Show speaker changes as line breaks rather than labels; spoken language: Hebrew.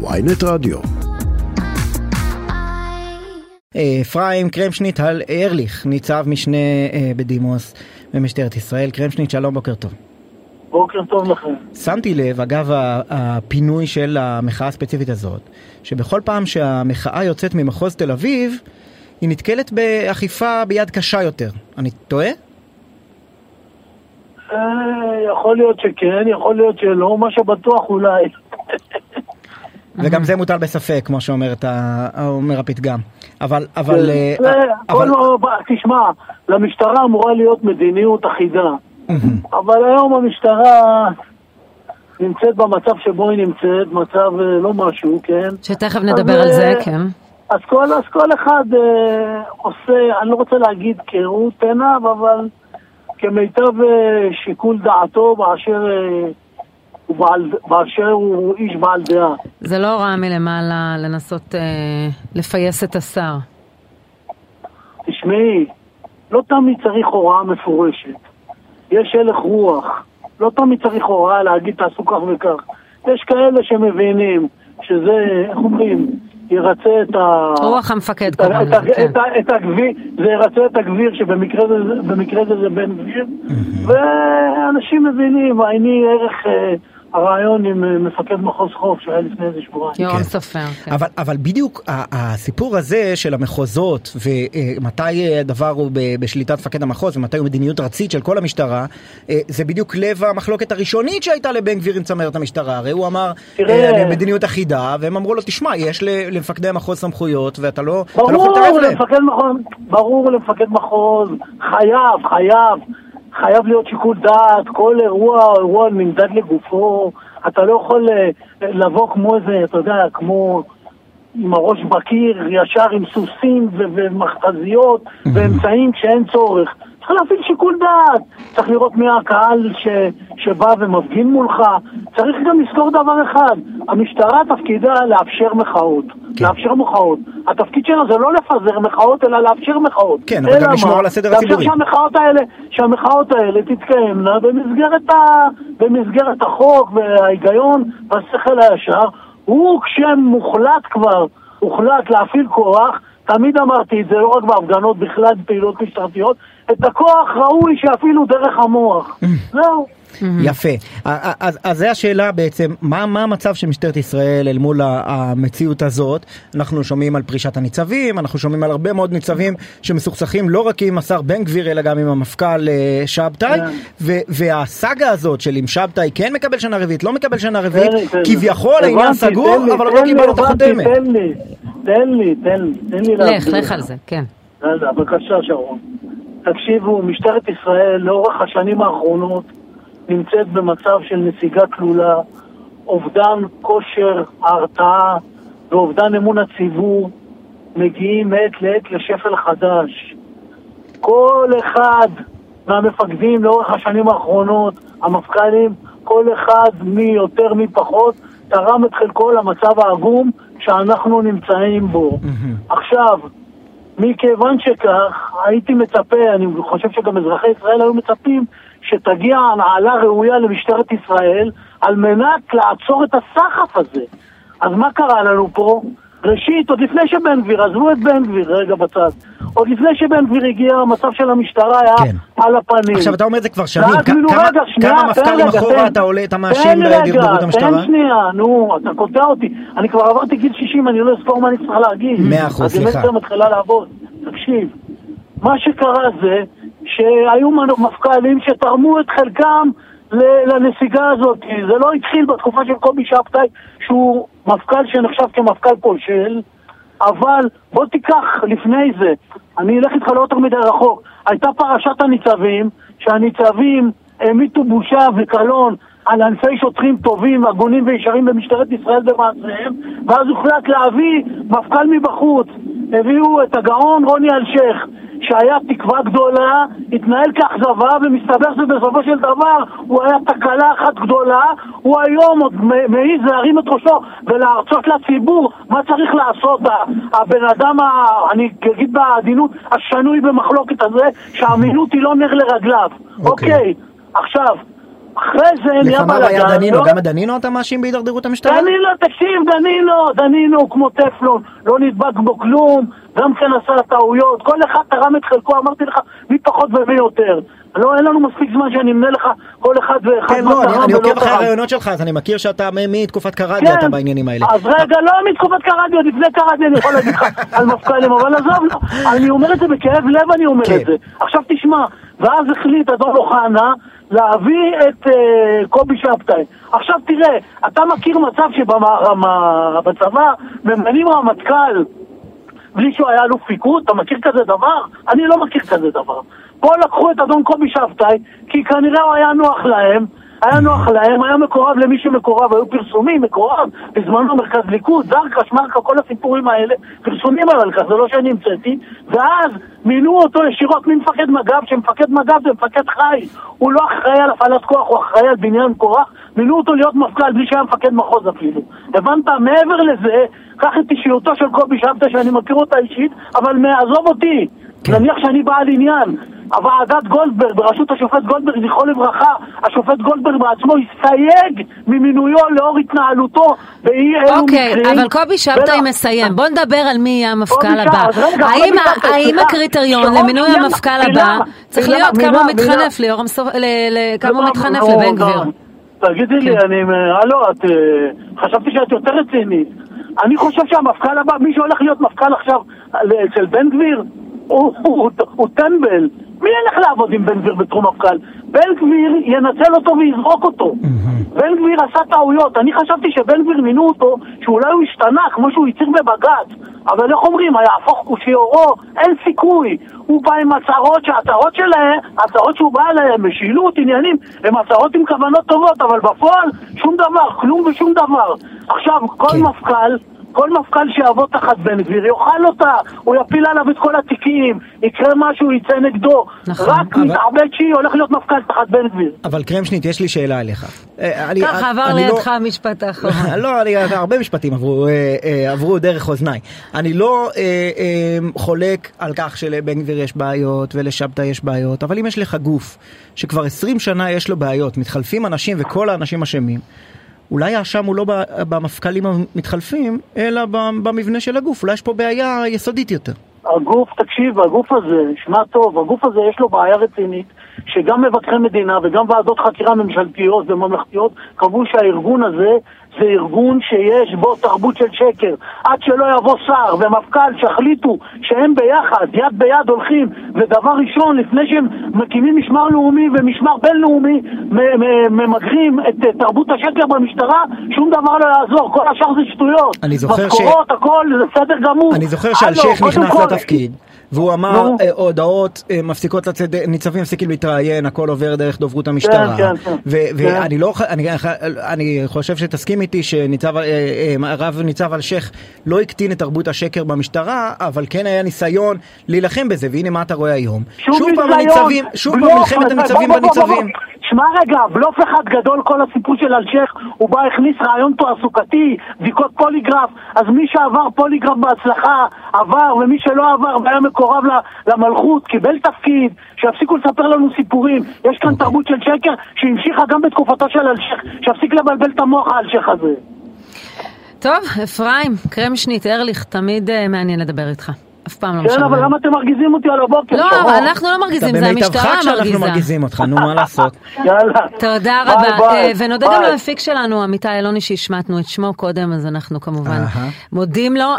ויינט רדיו.
אפרים קרמשניט ארליך, ניצב משנה אה, בדימוס במשטרת ישראל. קרמשניט, שלום, בוקר טוב.
בוקר טוב לכם.
שמתי לב, אגב הפינוי של המחאה הספציפית הזאת, שבכל פעם שהמחאה יוצאת ממחוז תל אביב, היא נתקלת באכיפה ביד קשה יותר. אני טועה?
אה, יכול להיות שכן, יכול להיות שלא, מה שבטוח אולי.
וגם זה מוטל בספק, כמו שאומר הפתגם. אבל, אבל...
זה,
אה, אבל...
כל לא, תשמע, למשטרה אמורה להיות מדיניות אחידה. אבל היום המשטרה נמצאת במצב שבו היא נמצאת, מצב אה, לא משהו, כן?
שתכף נדבר על זה,
אה,
כן.
אז כל, אז כל אחד אה, עושה, אני לא רוצה להגיד כראות עיניו, אבל כמיטב אה, שיקול דעתו באשר, אה, באשר הוא איש בעל דעה.
זה לא רע מלמעלה לנסות אה, לפייס את השר.
תשמעי, לא תמיד צריך הוראה מפורשת. יש הלך רוח. לא תמיד צריך הוראה להגיד תעשו כך וכך. יש כאלה שמבינים שזה, איך אומרים, ירצה את ה...
רוח המפקד קוראים לזה, כן.
את את הגביר, זה ירצה את הגביר שבמקרה זה- זה בן גביר, ואנשים מבינים, עיני ערך אה, הרעיון עם אה, מפקד מחוז חוף שהיה לפני איזה שבועיים.
יורם
כן.
סופר, כן.
אבל, אבל בדיוק ה- הסיפור הזה של המחוזות ומתי הדבר הוא ב- בשליטת מפקד המחוז ומתי הוא מדיניות ארצית של כל המשטרה אה, זה בדיוק לב המחלוקת הראשונית שהייתה לבן גביר עם צמרת המשטרה הרי הוא אמר
תראה.
אה, אני מדיניות אחידה והם אמרו לו תשמע יש ל- למפקדי המחוז סמכויות ואתה לא, אתה לא יכול
ברור
להתערב להם.
למפקד מחוז, ברור למפקד מחוז, חייב, חייב, חייב להיות שיקול דעת, כל אירוע, אירוע נמדד לגופו, אתה לא יכול אה, לבוא כמו איזה, אתה יודע, כמו עם הראש בקיר, ישר עם סוסים ו- ומכתזיות ואמצעים כשאין צורך. צריך להפעיל שיקול דעת, צריך לראות מי הקהל ש, שבא ומפגין מולך, צריך גם לזכור דבר אחד, המשטרה תפקידה לאפשר מחאות,
כן.
לאפשר מחאות. התפקיד שלה זה לא לפזר מחאות, אלא לאפשר מחאות.
כן, אבל גם לשמור? על הסדר
לאפשר
הציבורי.
שהמחאות האלה, שהמחאות האלה תתקיימנה במסגרת, ה, במסגרת החוק וההיגיון והשכל הישר. הוא כשמוחלט כבר, הוחלט להפעיל כוח, תמיד אמרתי את זה, לא רק בהפגנות, בכלל בפעילות משטרתיות, את הכוח ראוי שיפעילו דרך המוח. זהו.
יפה. ה- ה- אז, אז זה השאלה בעצם, מה, מה המצב של משטרת ישראל אל מול המציאות הזאת? אנחנו שומעים על פרישת הניצבים, אנחנו שומעים על הרבה מאוד ניצבים שמסוכסכים לא רק עם השר בן גביר, אלא גם עם המפכ"ל אה, שבתאי,
כן.
ו- והסאגה הזאת של אם שבתאי כן מקבל שנה רביעית, לא מקבל שנה רביעית,
תן לי, תן לי.
כביכול העניין סגור,
תן לי,
אבל עוד לא
לי,
קיבלנו את החותמת.
תן לי, תן לי, תן לי, תן לי
לך,
להסביר
לך על זה, כן.
בבקשה שרון. תקשיבו, משטרת ישראל לאורך השנים האחרונות נמצאת במצב של נסיגה תלולה, אובדן כושר ההרתעה ואובדן אמון הציבור מגיעים מעת לעת לשפל חדש. כל אחד מהמפקדים לאורך השנים האחרונות, המפכ"לים, כל אחד מי יותר מי פחות, תרם את חלקו למצב העגום שאנחנו נמצאים בו. עכשיו, מכיוון שכך, הייתי מצפה, אני חושב שגם אזרחי ישראל היו מצפים, שתגיע הנעלה ראויה למשטרת ישראל על מנת לעצור את הסחף הזה. אז מה קרה לנו פה? ראשית, עוד לפני שבן גביר, עזבו את בן גביר רגע בצד, עוד לפני שבן גביר הגיע, המצב של המשטרה היה
כן.
על הפנים.
עכשיו אתה אומר את זה כבר שנים, כמה-
רגע,
כמה
תן
מפכ"לים
רגע,
אחורה
תן.
אתה עולה, אתה
תן
מאשים
לי רגע,
בדרדרות המשטרה?
תן שנייה, נו, אתה קוטע אותי. אני כבר עברתי גיל 60, אני לא אזכור מה אני צריך להגיד.
מאה אחוז,
אז
סליחה.
הדמנציה מתחילה לעבוד. תקשיב, מה שקרה זה שהיו מפכ"לים שתרמו את חלקם לנסיגה הזאת. זה לא התחיל בתקופה של קובי שבתאי, שהוא מפכ"ל שנחשב כמפכ"ל פולשל, אבל בוא תיקח לפני זה, אני אלך איתך לא יותר מדי רחוק. הייתה פרשת הניצבים, שהניצבים המיטו בושה וקלון על אלפי שוטרים טובים, הגונים וישרים במשטרת ישראל במעשיהם, ואז הוחלט להביא מפכ"ל מבחוץ. הביאו את הגאון רוני אלשיך, שהיה תקווה גדולה, התנהל כאכזבה, ומסתבר שבסופו של דבר הוא היה תקלה אחת גדולה, הוא היום עוד מעז להרים את ראשו ולהרצות לציבור מה צריך לעשות. הבן אדם, ה- אני אגיד בעדינות, השנוי במחלוקת הזה, שהאמינות היא לא נר לרגליו.
אוקיי.
אוקיי, עכשיו, אחרי זה נהיה
לפניו היה
בלאגן.
דנינו,
לא-
גם דנינו אתה מאשים בהידרדרות המשטרה?
דנינו, תקשיב, דנינו, דנינו הוא כמו טפלון, לא נדבק בו כלום, גם כן עשה טעויות, כל אחד תרם את חלקו, אמרתי לך, מי פחות ומי יותר. לא, אין לנו מספיק זמן שאני אמנה לך כל אחד ואחד
כן, לא, אני- אני עוקב אחרי. הרעיונות שלך, אז אני מכיר שאתה מתקופת קרדיה אתה בעניינים האלה.
אז רגע, לא מתקופת קרדיה, לפני קרדיה אני יכול להגיד לך על מפכ"לים, אבל עזוב, לא, אני אומר את זה בכאב לב, אני אומר
כן.
את זה. עכשיו תשמע, ואז החליט אדון אוחנה להביא את אה, קובי שבתאי. עכשיו תראה, אתה מכיר מצב שבצבא ממנים רמטכ"ל בלי שהוא היה אלוף פיקוד? אתה מכיר כזה דבר? אני לא מכיר כזה דבר. פה לקחו את אדון קובי שבתאי, כי כנראה הוא היה נוח להם, היה נוח להם, היה מקורב למי שמקורב, היו פרסומים, מקורב, בזמנו מרכז ליכוד, זרקה, שמרקה, כל הסיפורים האלה, פרסומים על כך, זה לא שאני המצאתי, ואז מינו אותו ישירות ממפקד מג"ב, שמפקד מג"ב זה מפקד חי, הוא לא אחראי על הפעלת כוח, הוא אחראי על בניין כוח, מינו אותו להיות מפכ"ל בלי שהיה מפקד מחוז אפילו. הבנת? מעבר לזה, קח את אישיותו של קובי שבתאי, שאני מכיר אותה אישית, אבל מעזוב אותי,
כן.
נניח שאני בעל עניין. הוועדת גולדברג, בראשות השופט גולדברג, זכרו לברכה, השופט גולדברג בעצמו הסתייג ממינויו לאור התנהלותו באי אילו
אוקיי,
מקרים.
אבל קובי שבתאי מסיים. בוא נדבר על מי יהיה המפכ"ל הבא.
רגע,
האם ה- הקריטריון למינוי המפכ"ל הבא צריך להיות כמה הוא מתחנף כמה הוא
לא,
מתחנף
לא,
לבן גביר.
גם. תגידי לי,
כן.
אני... הלו, את... אה, חשבתי שאת יותר רצינית. אני חושב שהמפכ"ל הבא, מי שהולך להיות מפכ"ל עכשיו אצל בן גביר, הוא טמבל. מי ילך לעבוד עם בן גביר בתחום מפכ"ל? בן גביר ינצל אותו ויזרוק אותו. בן גביר עשה טעויות. אני חשבתי שבן גביר מינו אותו, שאולי הוא השתנה, כמו שהוא הצהיר בבג"ץ. אבל איך אומרים, היהפוך כושיורו, אין סיכוי. הוא בא עם הצהרות שההצהרות שלהם, ההצהרות שהוא בא אליהן, משילות, עניינים, הן הצהרות עם כוונות טובות, אבל בפועל שום דבר, כלום ושום דבר. עכשיו, כל
כן.
מפכ"ל... כל מפכ"ל שיעבוד תחת בן גביר יאכל אותה, הוא יפיל עליו את כל התיקים, יקרה משהו, יצא נגדו.
נכון.
רק
אבל-
מתעבד שהיא הולך להיות מפכ"ל תחת בן גביר.
אבל קרמשניט, יש לי שאלה אליך. אה, אני-
ככה עבר
אני לא-
לידך המשפט האחרון.
לא, אני, הרבה משפטים עברו, אה, אה, עברו דרך אוזניי. אני לא אה, אה, חולק על כך שלבן גביר יש בעיות ולשבתא יש בעיות, אבל אם יש לך גוף שכבר 20 שנה יש לו בעיות, מתחלפים אנשים וכל האנשים אשמים, אולי האשם הוא לא במפכ"לים המתחלפים, אלא במבנה של הגוף. אולי יש פה בעיה יסודית יותר.
הגוף, תקשיב, הגוף הזה, שמע טוב, הגוף הזה יש לו בעיה רצינית, שגם מבקרי מדינה וגם ועדות חקירה ממשלתיות וממלכתיות קבעו שהארגון הזה זה ארגון שיש בו תרבות של שקר. עד שלא יבוא שר ומפכ"ל שהחליטו שהם ביחד, יד ביד הולכים, ודבר ראשון, לפני שהם מקימים משמר לאומי ומשמר בינלאומי, ממגרים את תרבות השקר במשטרה, שום דבר לא יעזור, כל השאר זה שטויות.
אני זוכר ש-
משכורות, הכל, זה בסדר גמור.
אני זוכר שאלשיך נכנס לתפקיד, והוא אמר
נו.
אה, הודעות אה, מפסיקות לצאת, ניצבים מפסיקים להתראיין, הכל עובר דרך דוברות המשטרה.
כן, כן. כן.
ואני לא, אני, חושב שתסכים איתי אה, אה, הרב ניצב אלשיך לא הקטין את תרבות השקר במשטרה, אבל כן היה ניסיון להילחם בזה, והנה מה אתה רואה היום. שוב פעם הניצבים, שוב פעם
בלוף,
מלחמת הניצבים בניצבים.
שמע רגע, בלוף אחד גדול כל הסיפור של אלשיך, הוא בא הכניס רעיון תעסוקתי, בדיקות פוליגרף, אז מי שעבר פוליגרף בהצלחה עבר, ומי שלא עבר והיה מקורב למלכות, קיבל תפקיד, שיפסיקו לספר לנו סיפורים. יש כאן
אוקיי.
תרבות של שקר שהמשיכה גם בתקופתו של אלשיך, שיפסיק לבלבל את המוח האלשיך הזה.
טוב, אפרים, קרמשניט, ארליך, תמיד אה, מעניין לדבר איתך. אף פעם לא
כן, אבל
משעמם.
למה אתם מרגיזים אותי על הבוקר?
לא? אנחנו לא
אתה
מרגיזים, זה
במיטבך
המשטרה
כשאנחנו
מרגיזה.
מרגיזים אותך, נו מה לעשות.
יאללה.
תודה רבה. אה, ונודה גם. למפיק שלנו, עמיתי אלוני, שהשמטנו את שמו קודם, אז אנחנו כמובן. מודים לו.